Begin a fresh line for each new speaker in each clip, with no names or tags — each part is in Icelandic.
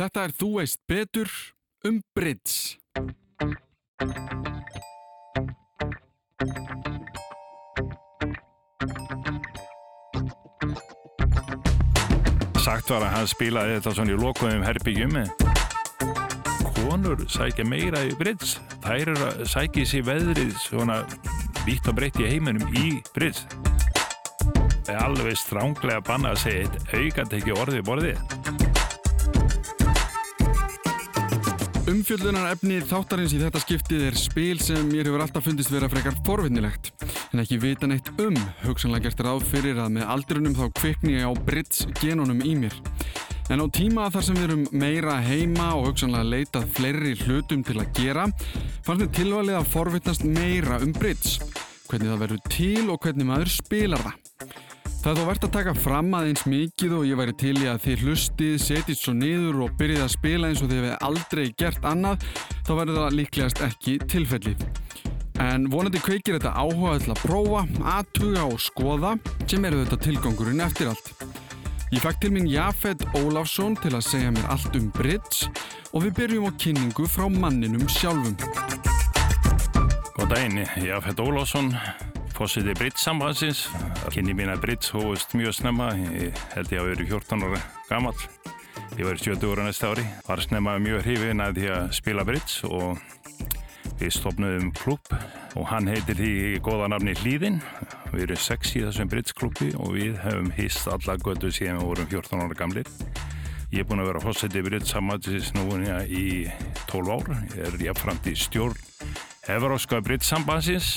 Þetta er Þú veist betur um Brits.
Sagt var að hann spilaði þetta svona í lokuðum herbyggjum. Konur sækja meira í Brits. Þær eru að sækja sér veðrið svona vitt og breytt í heiminum í Brits. Það er alveg stránglega banna að segja eitt aukant ekki orðið borðið.
Umfjöldunar efni þáttarins í þetta skiptið er spil sem mér hefur alltaf fundist vera frekar forvinnilegt. En ekki vita neitt um, hugsanlega gert ráð fyrir að með aldrinum þá kvikni ég á Brits genunum í mér. En á tíma þar sem við erum meira heima og hugsanlega leitað fleiri hlutum til að gera, fannst mér tilvalið að forvittnast meira um Brits. Hvernig það verður til og hvernig maður spilar það. Það er þó verðt að taka fram aðeins mikið og ég væri til í að þið hlustið, setjist svo niður og byrjið að spila eins og þið hefði aldrei gert annað, þá verður það líklegast ekki tilfellið. En vonandi kveikir þetta áhuga til að prófa, aðtuga og skoða sem eru þetta tilgangurinn eftir allt. Ég fætt til mín Jafet Ólafsson til að segja mér allt um Brits og við byrjum á kynningu frá manninum sjálfum.
Góð daginn, Jafet Ólafsson, fósiti Brits sambansins. Kynni mín að Brits hóðust mjög snemma, ég held ég að vera 14 ára gammal. Ég var 70 ára næsta ári, var snemma mjög hrifin að því að spila Brits og Við stopnum klubb og hann heitir því goða nafni Hlýðin. Við erum sex í þessum Brits-klubbi og við hefum hýst alla götu síðan við vorum 14 ára gamlir. Ég er búin að vera fósetti Brits samvættis núna í 12 ár. Ég er jáfnframt í stjórn Evróska Brits sambansins.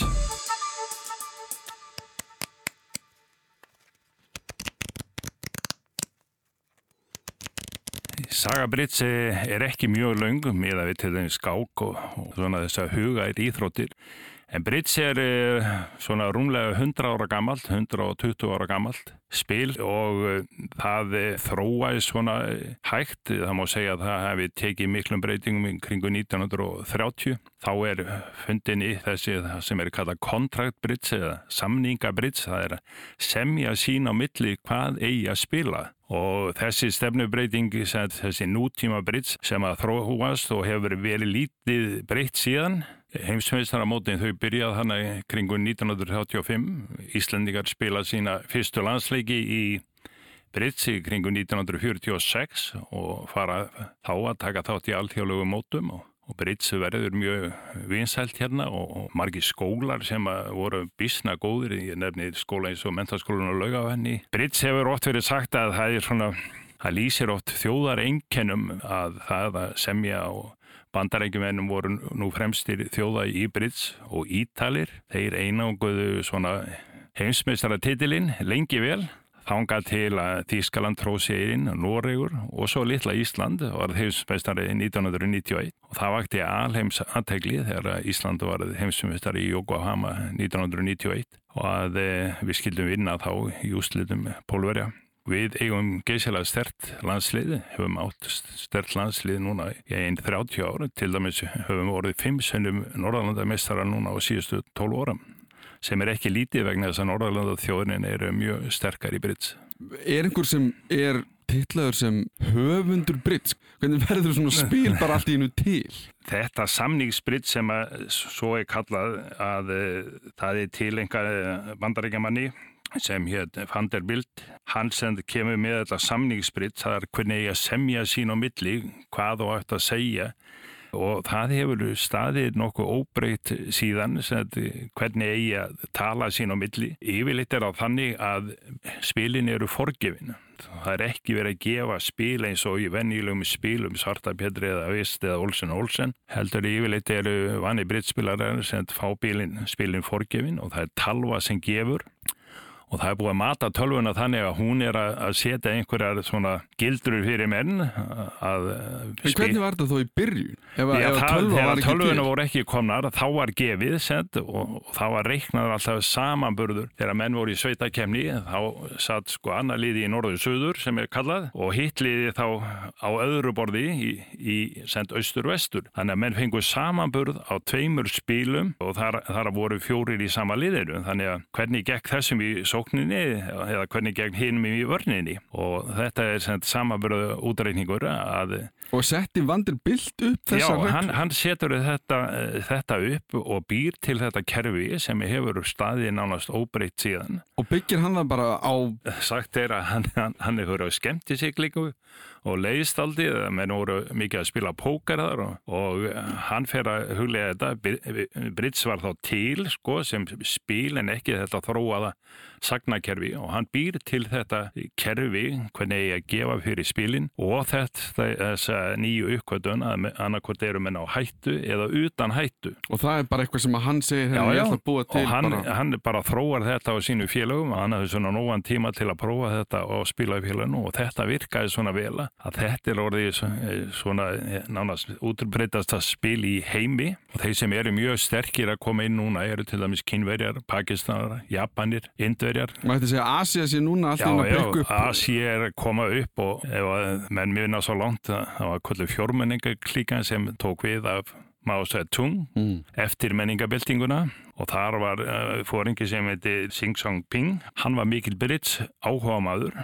Saga Brits er ekki mjög laung með að við til þeim skák og, og svona þess að huga er íþróttir. En Brits er eh, svona rúmlega 100 ára gammalt, 120 ára gammalt spil og eh, það þróaði svona hægt. Það má segja að það hefði tekið miklum breytingum kringu 1930. Þá er fundin í þessi sem er kallað kontrakt Brits eða samninga Brits. Það er semja sín á milli hvað eigi að spila. Og þessi stefnubreiting, þessi nútíma Brits sem að þróast og hefur verið lítið breytt síðan Heimsmeistaramótin þau byrjað hana kringu 1935. Íslandingar spilað sína fyrstu landsleiki í Britsi kringu 1946 og fara þá að taka þátt í alltjóðlegu mótum og, og Britsi verður mjög vinsælt hérna og, margi skólar sem voru bísna góðir í nefnið skóla eins og mentaskólan og laugavenni. Britsi hefur oft verið sagt að það er svona, það lýsir oft þjóðar einkennum að það að semja og Bandarækjumennum voru nú fremstir þjóða í Brits og Ítalir. Þeir einanguðu svona heimsmeistara titilinn lengi vel. Þánga til að Þískaland tróði einn, Noregur og svo litla Ísland var heimsmeistari 1991. Og það vakti alheims aðtegli þegar Ísland var heimsmeistari í Yokohama 1991 og að eh, við skildum vinna þá í úslitum pólverja. Við eigum geysilega stert landslið, höfum átt stert landslið núna í einn 30 ára, til dæmis höfum orðið 5 sennum Norðalandamestara núna á síðustu 12 óra, sem er ekki lítið vegna þess að Norðalandathjóðunin eru mjög sterkar í Brits.
Er einhver sem er tillaður sem höfundur Brits? Hvernig verður svona spil bara allt í innu til?
Þetta samningsbritt sem að svo er kallað að uh, það er til einhver bandaríkjamanni sem hétt Vanderbilt hann sem kemur með þetta samningsbritt það er hvernig ég að semja sín á milli hvað þú ætti að segja og það hefur staðið nokkuð óbreytt síðan hvernig ég að tala sín á milli. Yfirleitt er á þannig að spilin eru forgefin. Það er ekki verið að gefa spil eins og í vennilegum spilum Svarta Petri eða Vist eða Olsen Olsen. Heldur yfirleitt eru vanni brittspilarar sem fá spilin forgefin og það er talva sem gefur og það er búið að mata tölvuna þannig að hún er að setja einhverjar svona gildrur fyrir menn að
En hvernig var þetta þó í byrjun?
Ef, Já, ef það, þegar tölvuna voru ekki komnar þá var gefið sett og, og þá var reiknaður alltaf samanburður. Þegar menn voru í sveitakemni þá satt sko annar liði í norðu söður sem er kallað og hitt liði þá á öðru borði í, í send austur-vestur. Þannig að menn fengu samanburð á tveimur spílum og þar, þar voru fjórir í sama liðinu. Þannig að hvernig gekk þessum í svo sókninni eða hvernig gegn hinum í vörninni. Og þetta er sem samaburðu útreikningur að
Og setti Vanderbilt upp þessa
Já, hann, hann setur þetta, þetta upp og býr til þetta kerfi sem hefur staðið nánast óbreytt síðan.
Og byggir hann það bara á...
Sagt er að hann, hann, hann hefur á skemmtisiklingu og leiðist aldrei, menn voru mikið að spila pókar þar og, og hann fer að huglega þetta, Brits var þá til sko sem spil en ekki þetta þróaða sagnakerfi og hann býr til þetta kerfi hvernig ég gefa fyrir spilin og þetta þessa nýju uppkvöldun að annarkvöld eru menn á hættu eða utan hættu.
Og það er bara eitthvað sem að hann segir hefur ég ætla að búa til.
Og hann,
bara...
hann bara þróar þetta á sínu félagum og hann hafði svona nógan tíma til að prófa þetta og spila í félaginu og þetta virkaði svona vel að þetta er orðið svona nánast útbreytast að spil í heimi og þeir sem eru mjög sterkir að koma inn núna eru til dæmis kynverjar, pakistanar, japanir, indverjar.
Þetta segja að Asia sé núna alltaf inn að byggja upp?
Já, Asia er að koma upp og ef menn minna svo langt það var kvöldu fjórmenningaklíkan sem tók við af Mao Zedong mm. eftir menningabildinguna og þar var uh, fóringi sem heiti Xing Song Ping. Hann var mikil Brits áhuga maður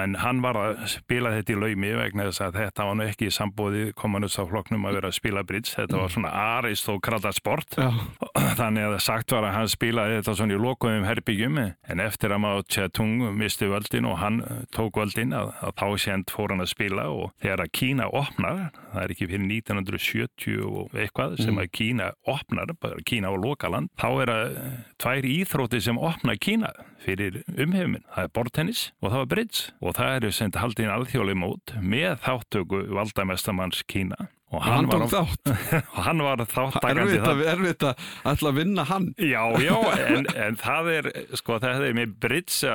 en hann var að spila þetta í laumi vegna þess að þetta var nú ekki í sambóði flokknum að vera að spila bridge. Þetta var svona aristókrata sport.
Já.
þannig að sagt var að hann spilaði þetta svona í lokuðum herbyggjum en eftir að Mao Tse-tung misti völdin og hann tók völdin að, að þá send fór hann að spila og þegar að Kína opnar, það er ekki fyrir 1970 og eitthvað sem að Kína opnar, bara Kína og lokaland þá er að tvær íþróti sem opna Kína fyrir umhefuminn það er bortennis og það var bridge og það eru sendt haldinn alþjóli mót með þáttöku valdamestamanns Kína
og hann, hann tók þátt.
Og hann var þáttakandi
það er erfitt að ætla að vinna hann.
Já, já, en, en það er sko það er með bridge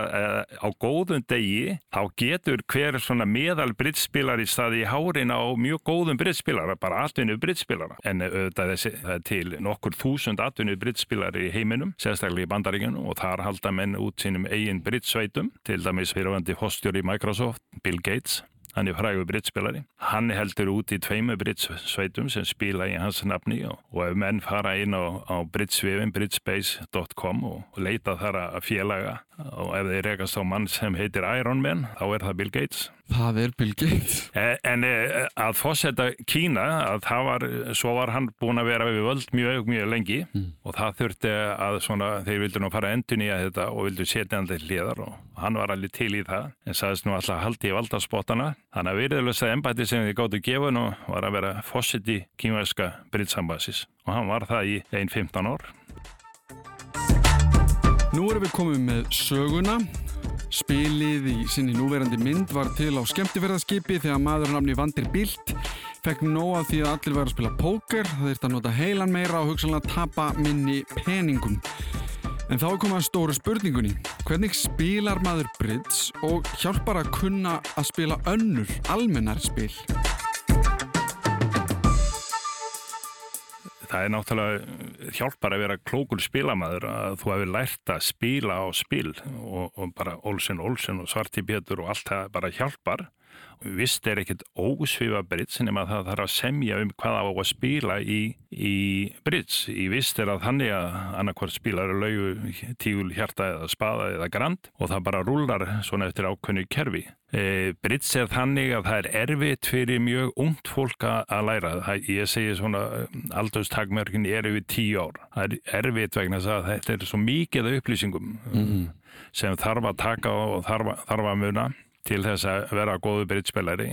á góðum degi, þá getur hver svona meðal bridge-spilar í staði í hárin á mjög góðum bridge-spilara bara atvinnu bridge-spilara en auðvitað það er til nokkur þúsund atvinnu bridge-spilar í heiminum, sérstaklega í bandaríkjunum og þar halda menn út sínum eigin bridge-sveitum, til dæmis fyrirvandi hostjur í Microsoft, Bill Gates hann er frægur brittspilari. Hann heldur út í tveimu brittsveitum sem spila í hans nafni og, og ef menn fara inn á, á brittsvefin, brittspace.com og, leita þar að félaga og ef þeir rekast á mann sem heitir Iron Man, þá er það Bill Gates.
Það er Bill Gates.
En, eh, að fósetta Kína, að það var, svo var hann búin að vera við völd mjög, mjög lengi mm. og það þurfti að svona, þeir vildu nú fara endun í að þetta og vildu setja hann til hliðar og hann var allir til í það en sagðist nú alltaf haldi í valdarspottana. Þannig að virðilegsta embæti sem þið gáttu gefa nú var að vera fósetti kínvæska Britsambasis og hann var það í 1-15 ár.
Nú erum við komið með söguna. Spilið í sinni núverandi mynd var til á skemmtifærðarskipi þegar maður namni Vandir Bilt fekk nóga því að allir væri að spila póker, það þurfti að nota heilan meira og hugsanlega tapa minni peningum. En þá kom að stóru spurningunni. Hvernig spilar maður bridge og hjálpar að kunna að spila önnur almennar spil?
Það er náttúrulega hjálpar að vera klókul spilamæður að þú hefur lært að spila á spil og, og bara Olsen Olsen og Svarti Pétur og allt það bara hjálpar vist er ekkert ósvifa bridge nema það þarf að semja um hvað á að spila í, í bridge í vist er að þannig að annarkvært spilar laugu, tígul, hjarta eða spada eða grand og það bara rúlar svona eftir ákveðnu kerfi. E, bridge er þannig að það er erfitt fyrir mjög ungt fólk að læra. Það, ég segi svona aldurstakmörkin er yfir tíu ár. Það er erfitt vegna þess að þetta er svo mikið upplýsingum mm sem þarf að taka og þarf, þarf að muna til þess að vera góðu brittspillari.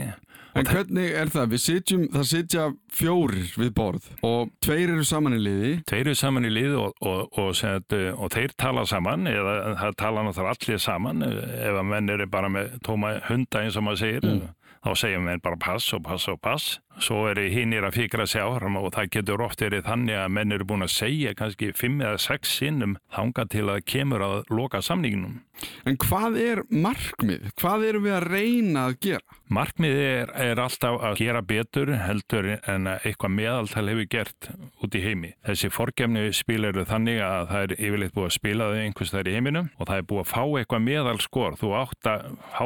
En hvernig er það? Við sitjum, það sitja fjórir við borð og tveir eru saman í liði.
Tveir eru saman í liði og, og, og, set, og þeir tala saman eða það tala náttúrulega allir saman ef að menn eru bara með tóma hunda eins og maður segir. Mm. Þá segjum við bara pass og pass og pass. Svo eru hinnir að fikra sig áhram og það getur oft verið þannig að menn eru búin að segja kannski fimm eða sex sinnum þanga til að kemur að loka samninginum.
En hvað er markmið? Hvað erum við að reyna að gera?
Markmið er, er alltaf að gera betur heldur en eitthvað meðaltal hefur gert út í heimi. Þessi forgefni spil eru þannig að það er yfirleitt búið að spila þau einhvers þar í heiminum og það er búið að fá eitthvað meðalskor. Þú átt að fá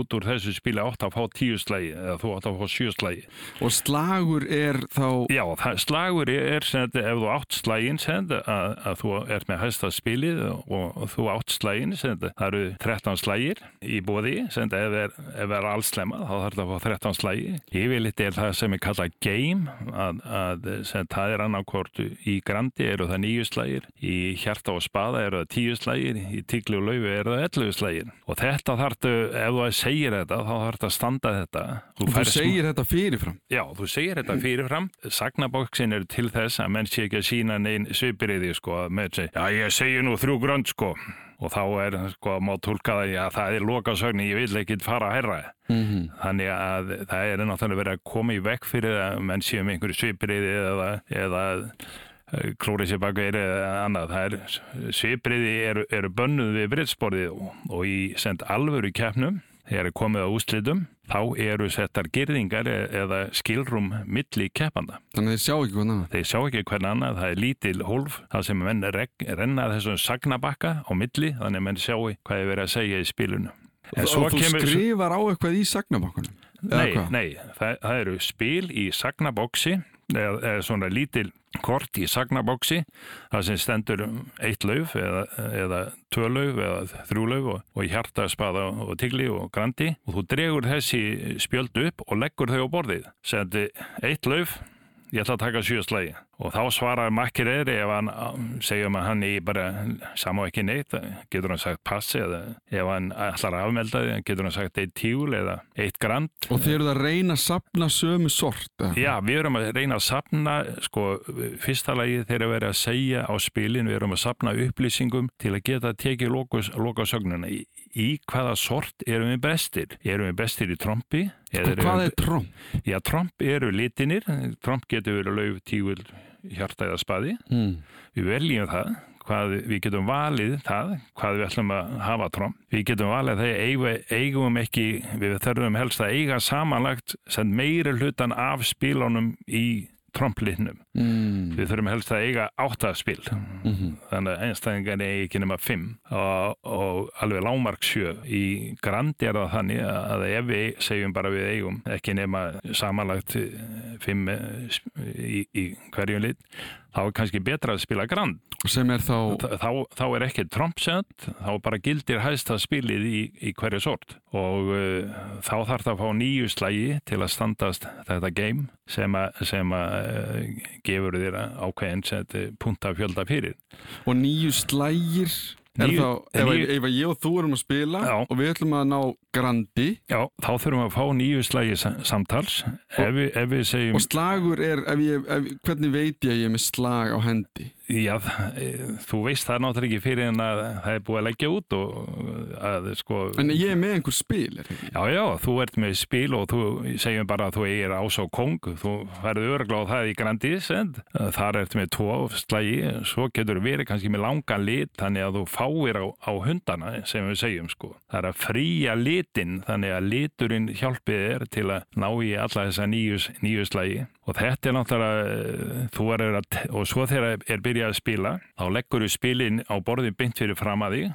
út úr þessu spili átt að fá tíu slægi eða þú átt að fá sjö slægi.
Og slagur er þá...
Já, það, slagur er sem þetta, ef þú átt slaginn sem þetta, að, að þú ert með hæsta spilið og, og þú átt slaginn sem þetta, það eru 13 slagir í bóði, sem þetta, ef það er, ef það þá þarf það að fá 13 slagi. Yfirleitt er það sem er kallað game, að, að sem það er annarkort í grandi eru það nýju slagir, í hjarta og spada eru það tíu slagir, í tigli og laufi eru það 11 slagir. Og þetta þarf ef þú segir þetta, þá þarf það að standa þetta.
Þú, þú segir þetta fyrirfram?
Já, þú segir þetta fyrirfram. Sagnaboksin eru til þess að menn sé ekki að sína neinn svipiriði sko að með sig, já ég segir nú þrjú grönd sko og þá er sko má tólka það að það er lokasögni, ég vil ekki fara að herra mm -hmm. þannig að það er náttúrulega verið að koma í vekk fyrir að menn sé um einhverju svipiriði eða, eða klórið sér baka eða annað. Það er svipriði eru, eru bönnuð við brittsporðið og, og í send alvöru keppnum þegar er komið á úslitum, þá eru settar gerðingar e- eða skilrum milli keppanda.
Þannig þeir sjá ekki hvern annað?
Þeir sjá ekki hvern annað, það er lítil hólf, það sem menn renna þessum sagnabakka á milli, þannig að menn sjá hvað er verið að segja í spilunu.
En og þú kemur... skrifar á eitthvað í sagnabakkunum?
Nei, nei, það, það eru spil í sagnaboksi, eða, eða svona lítil kort í sagnabóksi það sem stendur eitt lauf eða, eða tvö lauf eða þrjú lauf og, og hjarta, spada og tigli og grandi. Og þú dregur þessi spjöldu upp og leggur þau á borðið. Sendi eitt lauf ég ætla að taka sjöstlagi og þá svarar makkir er ef hann segjum að hann er bara samá ekki neitt, getur hann sagt passi eða ef hann ætlar að afmelda þið getur hann sagt eitt tíul eða eitt grand
Og þeir eru að reyna að sapna sömu sort?
Eða? Já, við erum að reyna að sapna sko, fyrsta lagi þeir eru að vera að segja á spilin, við erum að sapna upplýsingum til að geta að tekið lokasögnuna í, í hvaða sort erum við bestir? Erum við bestir í trombi?
Og hvað er tromb?
Já, tromb eru litinir, tromb getur verið lauf, tígul, hjarta eða spaði. Mm. Við veljum það, hvað, við getum valið það, hvað við ætlum að hafa tromb. Við getum valið það eigum, eigum ekki, við þurfum helst að eiga samanlagt meiri hlutan af spílónum í tromblitnum. Mm. Við þurfum helst að eiga áttaspil mm -hmm. þannig að einstæðingar er ekki nema fimm og, og alveg lámarksjö í grandi er það þannig að ef við segjum bara við eigum ekki nema samanlagt fimm í, í hverjum lit þá er kannski betra að spila grand.
Sem er þá
þá, þá er ekki trompsend þá bara gildir hægsta spilið í, í hverju sort. Og uh, þá þarf það að fá nýju slægi til að standast þetta game sem að, sem að uh, gefur þér ákveðin set punta fjölda fyrir.
Og nýju slægir er þá, ef, nýju, ef ég og þú erum að spila já. og við ætlum að ná grandi.
Já, þá þurfum við að fá nýju slægi samtals. Ef við, ef við segjum
og slagur er, ég, hvernig veit ég að ég er með slag á hendi
Já, þú veist það náttúrulega ekki fyrir en að það er búið að leggja út og að sko...
En ég er með einhver spil, er
ekki? Já, já, þú ert með spil og þú segjum bara að þú eigir ás á kong, þú færðu örgláð það í Grandis, en þar ert með tvo slagi, svo getur verið kannski með langan lit, þannig að þú fáir á, á hundana, sem við segjum sko. Það er að fríja litin, þannig að liturinn hjálpið er til að ná í alla þessa nýju, slagi og þetta er náttúrulega, þú er að, og svo þegar er byrjað byrja að spila þá leggur þú spilin á borðin beint fyrir fram að því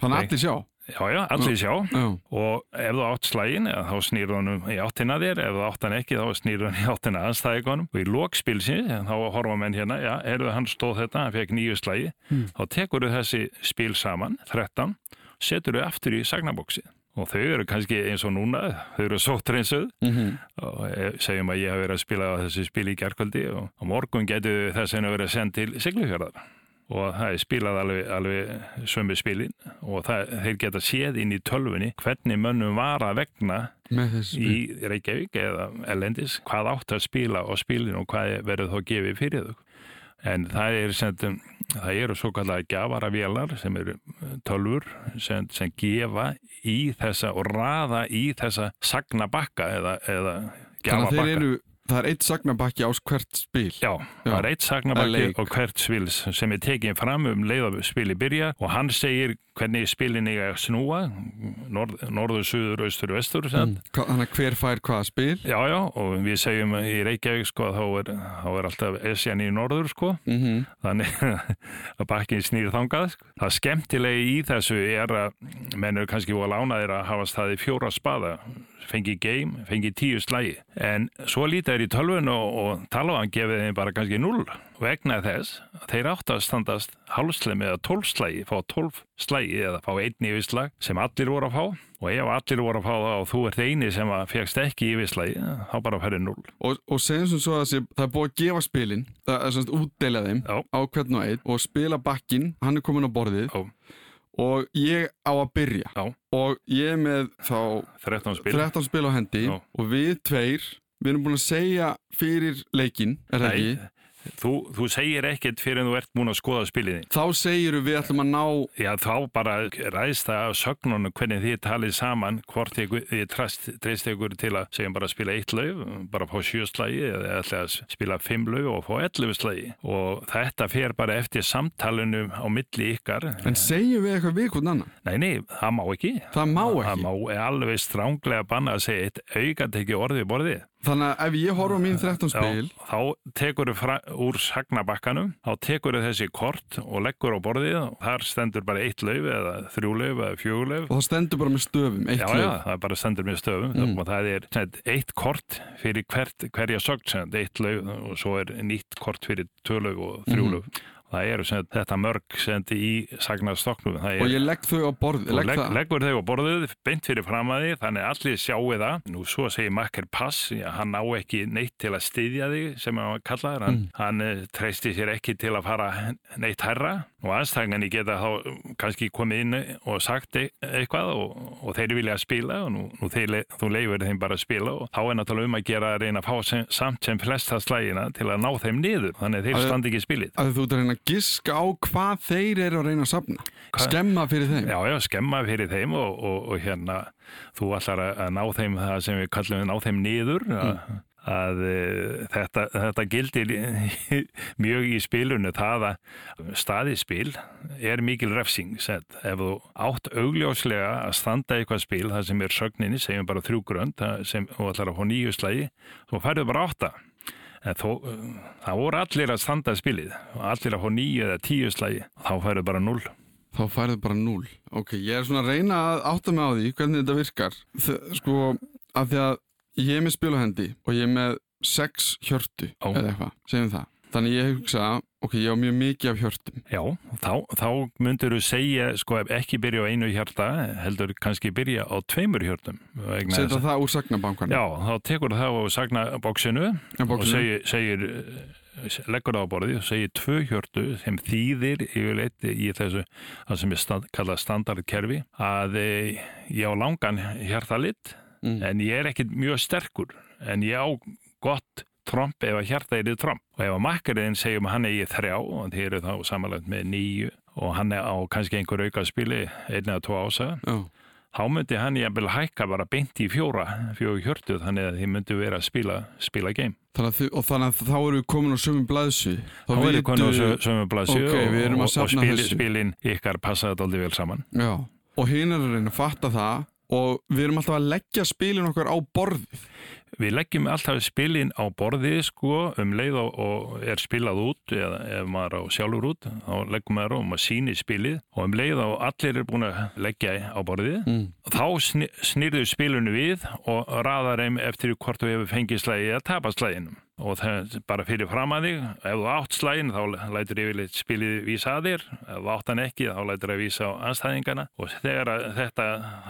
Þannig allir sjá?
Já, já, allir sjá. Já. og ef þú átt slægin þá snýr hann í áttina þér ef þú átt hann ekki þá snýr hann í áttina aðstæðikonum og í lókspilsins þá horfa menn hérna, já, erðu hann stóð þetta hann fekk nýju slægi, hmm. þá tekur þú þessi spil saman, 13 setur þú aftur í sagnabóksið og þau eru kannski eins og núna þau eru sóttreinsuð mm -hmm. og segjum að ég hafi verið að spila á þessu spil í gerðkvöldi og á morgun getur þess að verið að senda til Siglufjörðar og það er spilað alveg, alveg sömu spilin og það, þeir geta séð inn í tölfunni hvernig mönnum var að vegna í Reykjavík eða Elendis hvað átt að spila á spilin og hvað verður þá gefið fyrir þau en það er sem, það eru svo kallar gafaravélar sem eru eh, tölfur sem, sem gefa í þessa og raða í þessa sagna bakka eða, eða
Þannig að þeir eru Það er eitt sagnabakki ás hvert spil.
Já, Já. það er eitt sagnabakki á hvert spil sem er tekið fram um leið að spili byrja og hann segir hvernig spilin er að snúa, norð, norður, suður, austur, vestur. Mm.
Þannig að hver fær hvaða spil?
Já, já, og við segjum í Reykjavík sko að þá er, þá er alltaf esjan í norður sko, mm -hmm. þannig að bakkin snýr þangað. Sko. Það skemmtilegi í þessu er að menn eru kannski voru lánaðir að hafa staði fjóra spada fengi game, fengi tíu slægi en svo lítið verið í tölvun og, og talaðan gefið þeim bara kannski 0 vegna þess að þeir átt að standast hálfslega með 12 slægi, fá 12 slægi eða fá einn yfirslag sem allir voru að fá og ef allir voru að fá það og þú ert eini sem að fegst ekki yfirslagi, þá bara færði 0.
Og, og segjum sem svo að sé, það er búið að gefa spilin, það er svona útdeila þeim
Já.
á hvern og einn og spila bakkin, hann er komin á borðið
Já.
og ég á að byrja
Já.
og ég með þá
13 spil.
13 spil á hendi og við tveir, við erum búin að segja fyrir leikin, er það ekki?
Þú, þú segir ekkert fyrir en þú ert búin að skoða spiliðin.
Þá segiru við ætlum að ná
Já, þá bara ræðst það af sögnunum hvernig þið talið saman hvort þið, treyst, ykkur til að segjum bara að spila eitt lauf, bara fá sjö slagi eða ætla að spila fimm lauf og fá ellu slagi og þetta fer bara eftir samtalenu á milli ykkar.
En segjum við eitthvað við hvern annan?
Nei, nei, það má ekki.
Það má
Það
ekki.
má alveg stránglega banna að segja eitt augat ekki orðið borðið.
Þannig að ef ég horfa mín 13
Já,
spil
þá tekur þau úr sagnabakkanum, þá tekur þau þessi kort og leggur á borðið og þar stendur bara eitt lauf eða þrjú lauf eða fjögur lauf.
og það stendur bara með stöfum, eitt
Já,
lauf.
já, það er bara stendur með stöfum
Mm.
og það er sagt, eitt kort fyrir hvert, hverja sögn, eitt lauf og svo er nýtt kort fyrir tvö lauf og þrjú
Mhm.
lauf. Það eru sem þetta mörg sagt, í sagnastoknum. Það
Og ég legg þau á borðið,
Þú
legg
leggur þau á borðið, beint fyrir fram að því, þannig allir sjáu það. Nú svo segir makker pass, já, hann á ekki neitt til að styðja þig sem hann kallaður, hann,
Mm.
hann eh, treysti sér ekki til að fara neitt herra og aðstæðingarnir geta þá kannski komið inn og sagt e- eitthvað og, og þeir vilja spila og nú, nú þeir, þú leifur þeim bara að spila og þá er náttúrulega um að gera að reyna að fá sem, samt sem flesta slægina til að ná þeim niður, þannig þeir standi ekki spilið.
Að að að giska á hvað þeir eru að reyna að
Hvað-
skemma fyrir þeim.
Já, já, skemma fyrir þeim og, og, og hérna, þú ætlar að, að ná þeim það sem við kallum við ná þeim niður að, að e, þetta, þetta gildir mjög í spilunu það að staðispil er mikil refsing sett. ef þú átt augljóslega að standa eitthvað spil það sem er sögninni, segjum bara þrjú grönd sem þú ætlar að fá nýju slagi þú færðu bara átta en þó, það voru allir að standa spilið. Og allir að fá nýju eða tíu slagi. Þá færðu bara null
þá færðu bara núl ok, ég er svona að reyna að átta mig á því hvernig þetta virkar. Þe, sko, af því að ég er með spil á hendi og ég er með sex hjörtu
Ó.
eða eitthvað, segjum það. Þannig ég hugsa, ok, ég á mjög mikið af hjörtum
Já, þá, þá myndur þú segja, sko, ekki byrja á einu hjarta, heldur kannski byrja á tveimur hjörtum. að-
það úr sagnabankan
Já, þá tekur það á sagnabóksinu og segir, segir eh, leggur það á borðið og segir tvö hjörtu sem þýðir yfirleitt í þessu það sem er stand, kallað standardkerfi að e, ég á langan hjartalit
mm.
en ég er ekkit mjög sterkur en ég á gott tromp ef að hjarta er í tromp og ef að makkariðin segjum að hann er í þrjá og þeir eru þá samanlegt með nýju og hann er á kannski einhver auka spili einn eða tvo ásaga
Já.
þá myndi hann jafnvel hækka bara beint í fjóra fjóru hjörtu þannig að þið myndi vera að spila, spila game.
Þannig að, og þannig að þá erum við komin á sömum blæðsu
þá verður konu á sö- sömu blasju
Ok, við erum að
og, og
safna
spil,
þessu.
spilin ykkar passaði aldrei vel saman.
Já, og hinn er að reyna að fatta það og við erum alltaf að leggja spilin okkar á borðið
Við leggjum alltaf spilin á borðið sko um leið og, er spilað út eða ef maður á sjálfur út þá leggum maður og maður síni spilið og um leið og allir er búin að leggja á borðið
mm.
þá snýrðu spilinu við og raðar þeim eftir hvort þú hefur fengið slægi eða tapast slæginum og það bara fyrir fram að þig ef þú átt slægin þá lætur yfirleitt spilið vísa að þér. Ef þú átt hann ekki þá lætur það vísa á anstæðingana og þegar þetta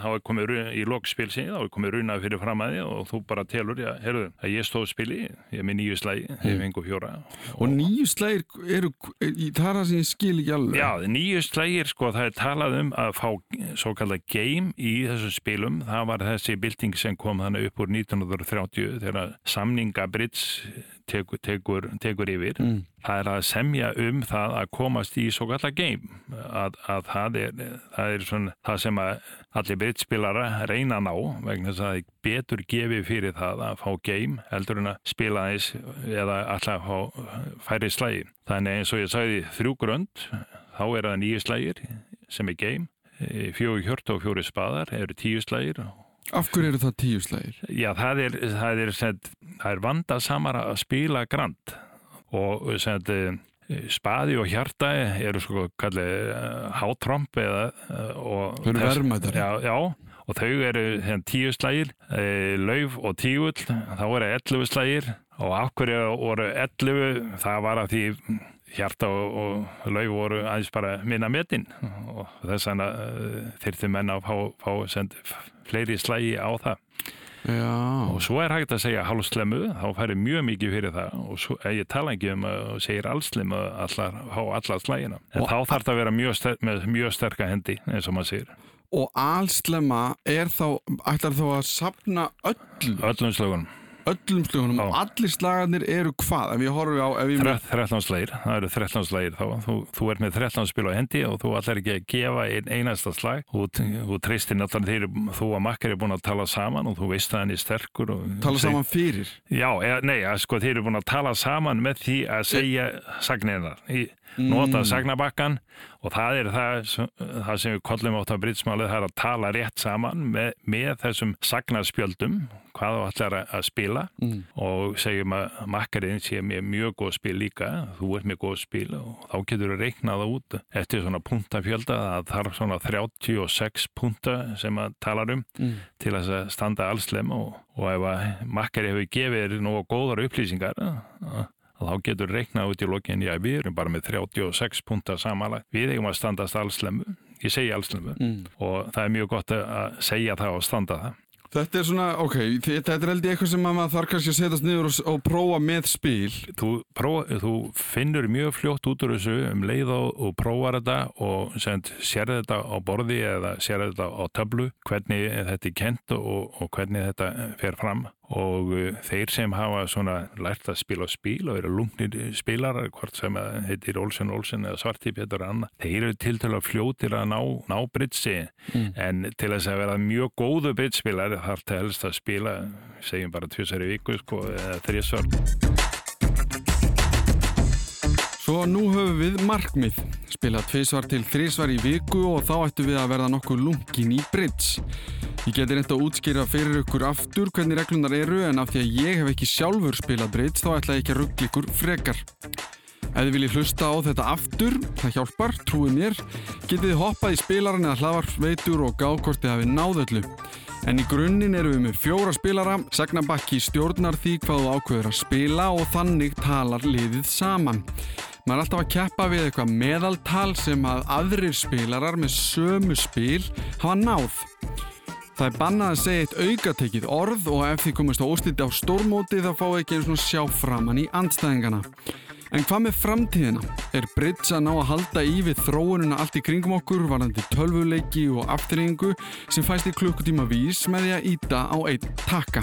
er komið í lokspilsi þá er komið runað fyrir fram að þig og þú bara telur, já, heyrðu, að ég stóð spili ég er með nýju slægi, ég fengu fjóra.
Og nýju slægir eru, það er það sem ég skil ekki alveg.
Já, nýju slægir, sko, það er talað um að fá svo kallað game í þessum spilum. Það var þessi bylting sem kom þannig upp úr 1930 þegar samninga Brits tekur, tekur, tekur yfir.
Mm.
Það er að semja um það að komast í svo kallað game. Að, að það, er, það er svona það sem allir Britspilara reyna að ná vegna þess að það er betur gefið fyrir það að fá game heldur en að spila þess eða alltaf færi slægi. Þannig eins og ég sagði þrjú grönd þá er það nýju slægir sem er game fjóri hjört og fjóri spaðar eru tíu slægir
Af hverju eru það tíu slægir?
já það er, það er, sem, það er vanda samara að spila grand og sem, eh, spaði og hjarta eru sko kallið uh, hátromp eða og
Þau eru verðmætari.
já, já, og þau eru hérna, tíu slægir e, lauf og tígull þá eru ellu slægir Og af hverju voru 11, það var að því hjarta og, og laug voru aðeins bara minna metin og þess vegna uh, þyrfti menna að fá, fá fleiri slægi á það.
Já.
Og svo er hægt að segja hálfslemmu, þá færi mjög mikið fyrir það og svo, ég tala ekki um að segja allslemmu allar, há allar slægina. En
Og
þá þarf það að vera mjög ster, með mjög sterka hendi eins og maður segir.
Og allslemma er þá, ætlar þá að sapna öll,
Öllum slögunum.
Öllum slugunum
Já.
og allir slagarnir eru hvað? Ef ég horfi á, ef ég...
13 slægir, það eru 13 slægir þá, þú, þú er með 13 spil á hendi og þú ætlar ekki að gefa einn einasta slag þú, þú treystir náttúrulega þegar þú og makkar er búin að tala saman og þú veist að hann er sterkur og,
Tala saman fyrir.
Já, eða, nei, að sko þeir eru búin að tala saman með því að segja sagninar í nota sagnabakkan og það er það, það sem við kollum átt á britsmálið, það er að tala rétt saman með, með þessum sagnarspjöldum hvað þú ætlar að- að spila
Mm.
og segjum að makkarinn sé með mjög góð spil líka, þú ert með góð spil og þá getur þú reiknað það út eftir svona punktafjölda, það þarf svona 36 punta sem að talar um
Mm.
til að standa allslem og, og ef að makkari hefur gefið þér nú góðar upplýsingar að þá getur reiknað út í lokin, já við erum bara með 36 punta samanlega, við eigum að standast allslemu, ég segi allslemu
Mm.
og það er mjög gott að segja það og standa það.
Þetta er svona, ok, þetta er held ég eitthvað sem að maður þarf kannski að setjast niður og, og prófa með spil.
Þú, prófa, þú finnur mjög fljótt út úr þessu um leið og, og prófar þetta og send, sér þetta á borði eða sér þetta á töflu, hvernig þetta er kent og, og hvernig þetta fer fram og uh, þeir sem hafa svona lært að spila spil og eru lungnir spilarar, hvort sem heitir Olsen Olsen eða Svarti Pétur og annað, þeir eru til til að fljótir að ná, ná britsi en til þess að vera mjög góðu britspilar þarf það helst að spila segjum bara tvisar í viku sko, eða þrísvar
Svo nú höfum við markmið. Spila tvisvar til þrísvar í viku og þá ættum við að verða nokkuð lungin í bridge. Ég geti reynd að útskýra fyrir ykkur aftur hvernig reglunar eru en af því að ég hef ekki sjálfur spilað bridge þá ætla ég ekki að ruggla ykkur frekar. Ef þið viljið hlusta á þetta aftur, það hjálpar, trúið mér, getið þið hoppað í spilaran eða hlaðvarpsveitur og þið hafið náð öllu. En í grunninn eru við með fjóra spilara, Sagnabakki stjórnar því hvað þú ákveður að spila og þannig talar liðið saman. Maður er alltaf að keppa við eitthvað meðaltal sem að aðrir spilarar með sömu spil hafa náð. Það er bannað að segja eitt aukatekið orð og ef þið komast á ósliti á stórmóti þá fáið ekki einu svona sjá framann í andstæðingana. En hvað með framtíðina? Er Brits að ná að halda í við þróununa allt í kringum okkur varðandi tölvuleiki og afturringu sem fæst í klukkutíma vís með því að íta á einn takka?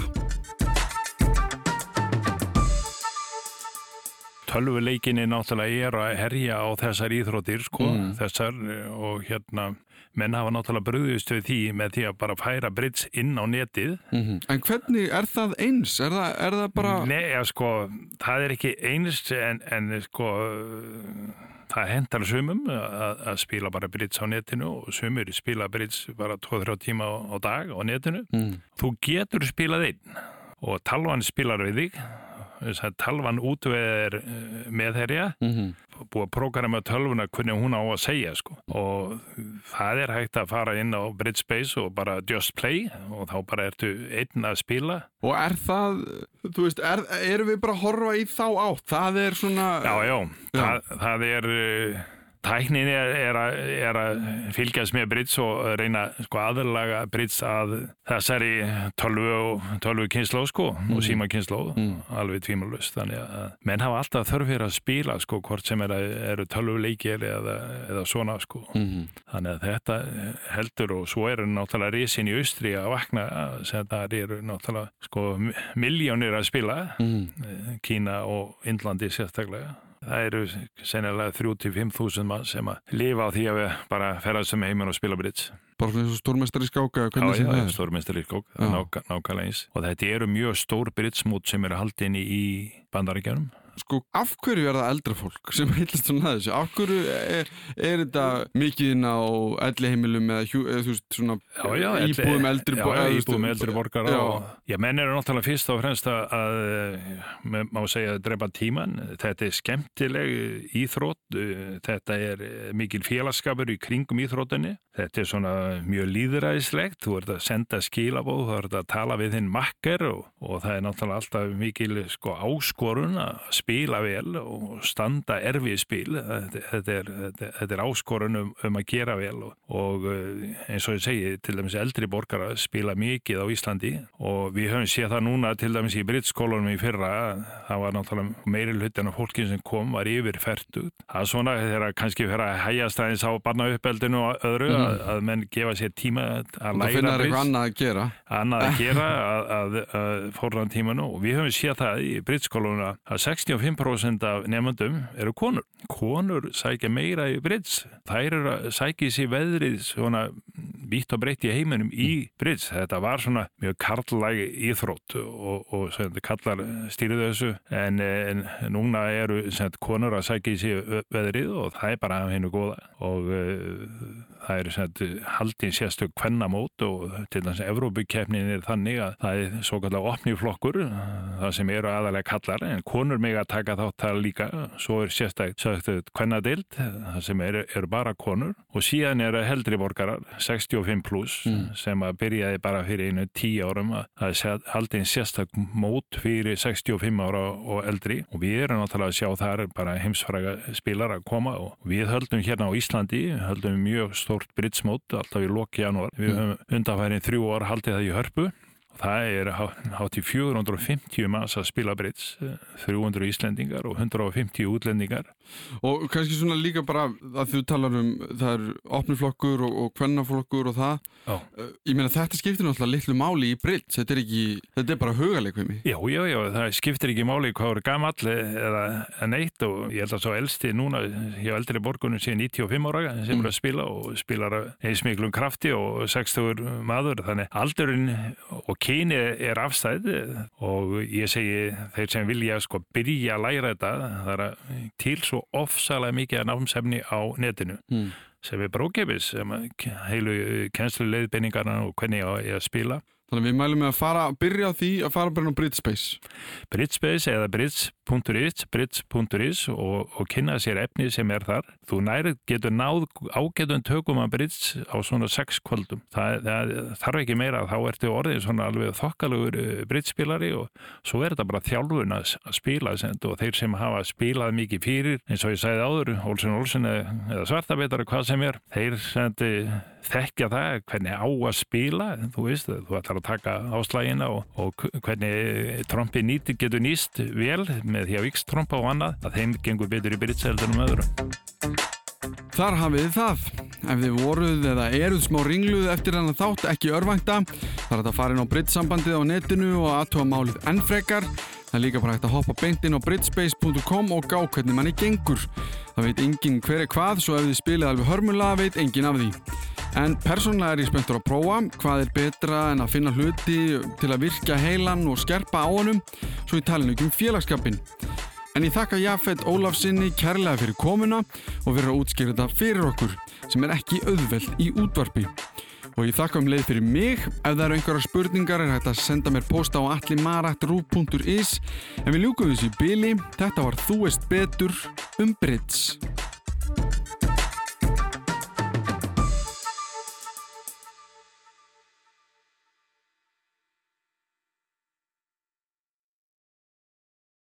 Tölvuleikinni náttúrulega er að herja á þessar íþróttir sko,
Mm.
þessar og hérna menn hafa náttúrulega bröðust við því með því að bara færa brits inn á netið
En hvernig er það eins? Er það, er það bara...
Nei, ja, sko, það er ekki eins en, en sko það hendar sumum að, að spila bara brits á netinu og sumur spila brits bara 2-3 tíma á, á dag á netinu
Mm.
þú getur spilað einn og talvan spilar við þig talvan útveðir meðherja
Mm
búið að prógrama tölvuna hvernig hún á að segja sko. og það er hægt að fara inn á Britspace og bara just play og þá bara ertu einn að spila
Og er það, þú veist, er, erum við bara að horfa í þá átt? Það er svona...
já, já,
Já.
Það, það er uh, tæknin er, er, að, er að fylgjast með Brits og reyna sko, aðlaga Brits að þessari tölvu og tölvu kynnsló sko, og síma kynnsló alveg tvímalust þannig að menn hafa alltaf þörf fyrir að spila sko, hvort sem er, eru tölvuleikir eða, eða svona sko
Mhm.
Þannig að þetta heldur og svo eru náttúrulega risin í austri að vakna sem það eru náttúrulega sko miljónir að spila
Mhm.
eh, Kína og Indlandi sérstaklega. Það eru sennilega 3-5 mann sem að lifa á því að við bara ferðast sem heiminn og spila.
Bara svona eins og stórmestari skáka,
Já,
hvernig sem
já, stórmestari
Já.
nákvæmlega eins. Og þetta eru mjög stór britsmút sem eru haldin í bandaríkjánum.
Sko, af hverju er það eldra fólk sem heilast svona þessu? Af hverju er, er þetta mikið inn á elli heimilum eða, hjú, þú veist, svona
Já, já,
íbúðum eldri
já,
bo-
já, íbúðum eldri borgara
Já.
og, já, menn eru náttúrulega fyrst og fremst að, að með- má segja drepa tíman þetta er skemmtileg íþrótt uh, þetta er uh, mikil félagskapur í kringum íþróttinni Þetta er svona mjög líðræðislegt, þú ert að senda skilabóð, þú ert að tala við þinn makker og, og það er náttúrulega alltaf mikil sko, áskorun að spila vel og standa erfið spil. Þetta, þetta, er, þetta, þetta er áskorun um, um að gera vel og, og eh, eins og ég segi, til dæmis eldri borgara spila mikið á Íslandi og við höfum séð það núna til dæmis í brittskólunum í fyrra, það var náttúrulega meiri hlutin af fólkin sem kom var yfir fært út. Það er svona þegar kannski fyrir að hægjast aðeins á barna uppeldinu og öðru mm að, að menn gefa sér tíma að læra
finna eitthvað annað að gera.
Annað að gera að, að, að fórðan tímanu og við höfum séð það í brittskóluna að 65% af nefnandum eru konur. Konur sækja meira í britts þær eru að sækja sér veðrið svona vítt og breytt í heiminum í britts þetta var svona mjög karlægi íþrótt og, og sem, kallar stýrið þessu. En, en núna eru sem, konur að sækja sér veðrið og það er bara hennu góða. Og uh, það er haldið sérstök kvennamót og til þess að Evrópukefnin er þannig að það er svo kallar opniflokkur það sem eru aðalega kallar en konur mig að taka þátt það líka. Svo er sérstaklega kvennadild það sem eru er bara konur. Og síðan eru heldri borgarar 65 pluss mm. sem að byrjaði bara fyrir einu tíu árum að það er haldið sérstak mót fyrir 65 ára og eldri. Og við erum náttúrulega að sjá þar bara heimsfraga spilar að koma og við höldum hérna á Íslandi höldum mjög stór stórt britsmót alltaf í loki janúar. Við mm. höfum undanfærin þrjú ár haldið það í hörpu Það er hátt í 450 manns að spila breyts, 300 íslendingar og 150 útlendingar.
Og kannski svona líka bara að þú talar um það er opniflokkur og, og kvennaflokkur og það. Já. Eh, ég meina þetta skiptir náttúrulega litlu máli í breyts, þetta er ekki, þetta er bara hugalegvimi.
Já, já, já, það skiptir ekki máli hvað eru gamall eða neitt og ég held að svo elsti núna hjá eldri borgunum síðan 95 ára sem mm. eru að spila og spilar eins miklum krafti og 60 maður, þannig aldurinn og kyni er afstæð og ég segi þeir sem vilja sko byrja að læra þetta það er til svo ofsalega mikið að námsefni á netinu mm. sem er brókefis heilu kennslu leiðbeiningarna og hvernig ég að spila
Þannig við mælum með að fara, byrja því að fara bara á Britspace.
Britspace eða brits.is, brits.is og, og kynna sér efni sem er þar. Þú nærið getur náð ágætun tökum að brits á svona sex kvöldum. Það, það þarf ekki meira að þá ertu orðin svona alveg þokkalugur eh, britspilari og svo er þetta bara þjálfun að, spila og þeir sem hafa spilað mikið fyrir eins og ég segði áður, Olsen Olsen eða, Svartabetari, hvað sem er, þeir sendi þekkja það hvernig á að spila þú veist, þú ætlar að taka áslægina og, og hvernig trompi nýti getur nýst vel með því að vikstrompa og annað að þeim gengur betur í byrjitseldunum öðru.
Þar hafið það. Ef þið voruð eða eruð smá ringluð eftir þannig þátt ekki örvangta þar er þetta farin á brittsambandið á netinu og aðtóa málið ennfrekar það er líka bara hægt að hoppa beintinn á brittspace.com og gá hvernig manni gengur. Það veit enginn hver er hvað svo ef þið spilið alveg hörmulega veit enginn af því En persónulega er ég spenntur að prófa hvað er betra en að finna hluti til að virka heilan og skerpa á honum svo ég tala um félagskapin. En ég þakka Jafet Ólafsinni kærlega fyrir komuna og fyrir að útskýra þetta fyrir okkur sem er ekki auðveld í útvarpi. Og ég þakka um leið fyrir mig. Ef það eru einhverja spurningar er hægt að senda mér posta á allimarat.ru.is En við ljúkum þessu í byli. Þetta var Þú veist betur um Brits.